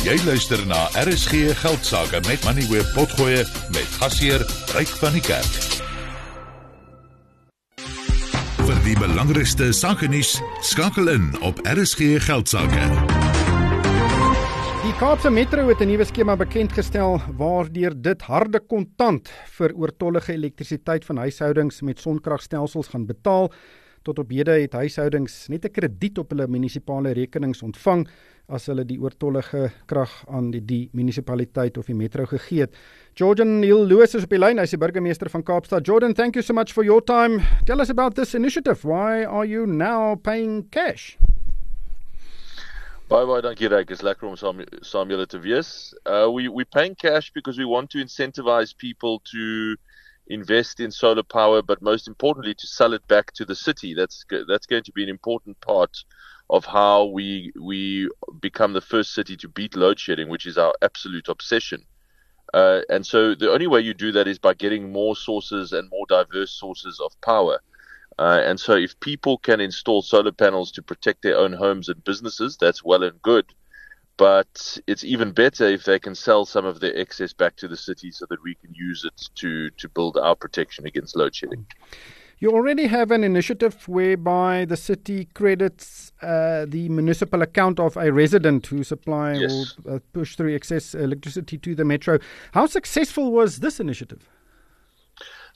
Jy luister na RSG Geldsaake met Money Web Potgoe met gasheer Ryk van die Kerk. Vir die belangrikste sake nuus skakel in op RSG Geldsaake. Die Kaapse Metro het 'n nuwe skema bekend gestel waardeur dit harde kontant vir oortollige elektrisiteit van huishoudings met sonkragstelsels gaan betaal. Tot op hede het huishoudings net 'n krediet op hulle munisipale rekenings ontvang as hulle die oortollige krag aan die, die munisipaliteit of die metro gegee het. Jordan Neil Lewis is op die lyn, hy's die burgemeester van Kaapstad. Jordan, thank you so much for your time. Tell us about this initiative. Why are you now paying cash? Baie baie dankie Ryk. Is lekker om saam saam julle te wees. Uh we we paying cash because we want to incentivize people to invest in solar power, but most importantly, to sell it back to the city. That's that's going to be an important part of how we we become the first city to beat load shedding, which is our absolute obsession. Uh, and so the only way you do that is by getting more sources and more diverse sources of power. Uh, and so if people can install solar panels to protect their own homes and businesses, that's well and good. but it's even better if they can sell some of their excess back to the city so that we can use it to to build our protection against load shedding. You already have an initiative whereby the city credits uh, the municipal account of a resident who supply yes. or uh, push through excess electricity to the metro. How successful was this initiative?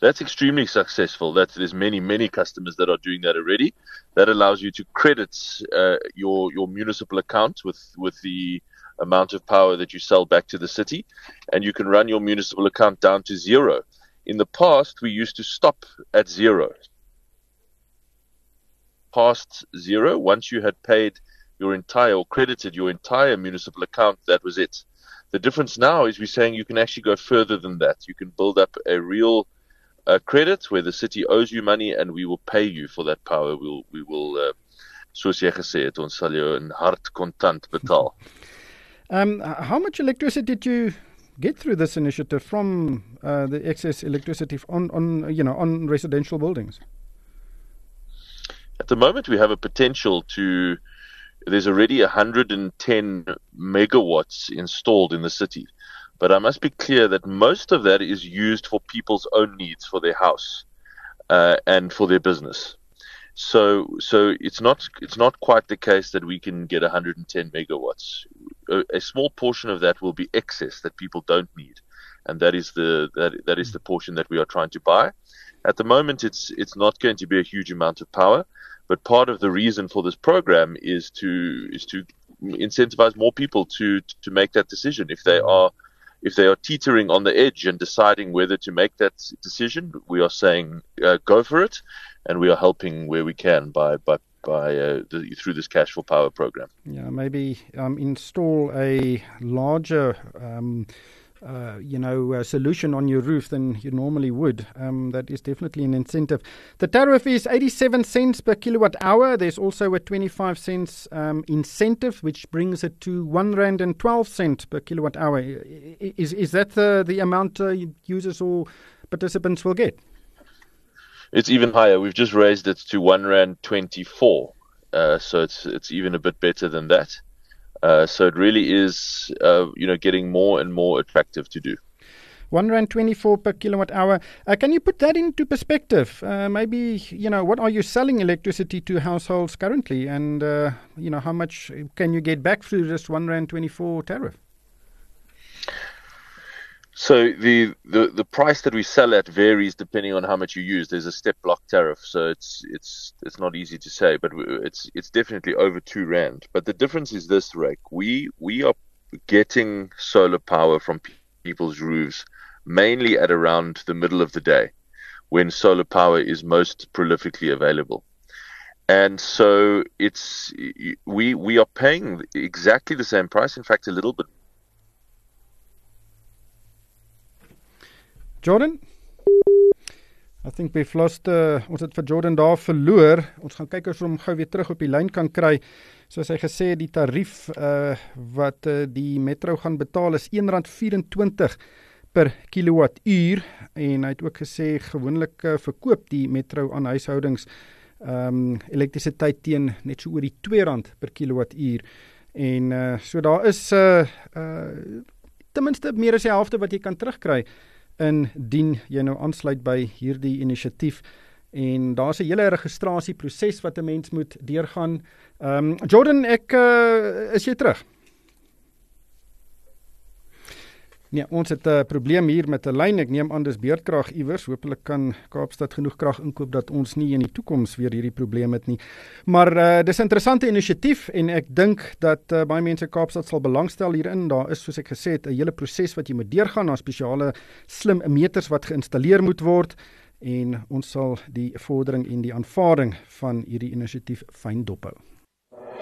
That's extremely successful. That there's many many customers that are doing that already. That allows you to credit uh, your your municipal account with with the amount of power that you sell back to the city, and you can run your municipal account down to zero. In the past, we used to stop at zero. Past zero, once you had paid your entire or credited your entire municipal account, that was it. The difference now is we're saying you can actually go further than that. You can build up a real uh, credit where the city owes you money and we will pay you for that power. We'll we will uh, sal hard betaal. um how much electricity did you get through this initiative from uh, the excess electricity on on you know on residential buildings? At the moment we have a potential to there's already 110 megawatts installed in the city. But I must be clear that most of that is used for people's own needs for their house uh, and for their business. So, so it's not it's not quite the case that we can get 110 megawatts. A, small portion of that will be excess that people don't need, and that is the that that is the portion that we are trying to buy. At the moment, it's it's not going to be a huge amount of power, but part of the reason for this program is to is to incentivize more people to to make that decision if they are if they are teetering on the edge and deciding whether to make that decision, we are saying uh, go for it, and we are helping where we can by by by uh, the, through this cash for power program. Yeah, maybe um, install a larger. Um, uh, you know, a solution on your roof than you normally would. Um, that is definitely an incentive. The tariff is 87 cents per kilowatt hour. There's also a 25 cents um, incentive, which brings it to one rand and 12 cent per kilowatt hour. Is is that the the amount uh, users or participants will get? It's even higher. We've just raised it to one rand 24. Uh, so it's it's even a bit better than that. Uh, so it really is, uh, you know, getting more and more attractive to do. One rand twenty-four per kilowatt hour. Uh, can you put that into perspective? Uh, maybe you know what are you selling electricity to households currently, and uh, you know how much can you get back through this one rand twenty-four tariff? So the, the the price that we sell at varies depending on how much you use. There's a step block tariff, so it's it's it's not easy to say, but it's it's definitely over two rand. But the difference is this, Ryk. We we are getting solar power from people's roofs mainly at around the middle of the day, when solar power is most prolifically available. And so it's we we are paying exactly the same price. In fact, a little bit Jordan? I think we've lost uh, ons het vir Jordan daar verloor. Ons gaan kyk of ons hom gou weer terug op die lyn kan kry. Soos hy gesê het, die tarief uh wat uh, die metro gaan betaal is R1.24 per kilowattuur en hy het ook gesê gewoonlik uh, verkoop die metro aan huishoudings ehm um, elektrisiteit teen net so oor die R2 per kilowattuur En uh so daar is uh, uh ten minste meer as die helfte wat jy kan terugkry indien jy nou aansluit by hierdie inisiatief en daar's 'n hele registrasieproses wat 'n mens moet deurgaan. Ehm um, Jordan, ek uh, is jy terug? Nee, ons het 'n uh, probleem hier met 'n lyn. Ek neem aan dis beerdkrag iewers. Hoopelik kan Kaapstad genoeg krag inkoop dat ons nie in die toekoms weer hierdie probleem het nie. Maar uh, dis 'n interessante inisiatief en ek dink dat uh, baie mense Kaapstad sal belangstel hierin. Daar is soos ek gesê het 'n hele proses wat jy moet deurgaan. Daar's spesiale slim meters wat geïnstalleer moet word en ons sal die vordering en die aanvaarding van hierdie inisiatief fyn dophou.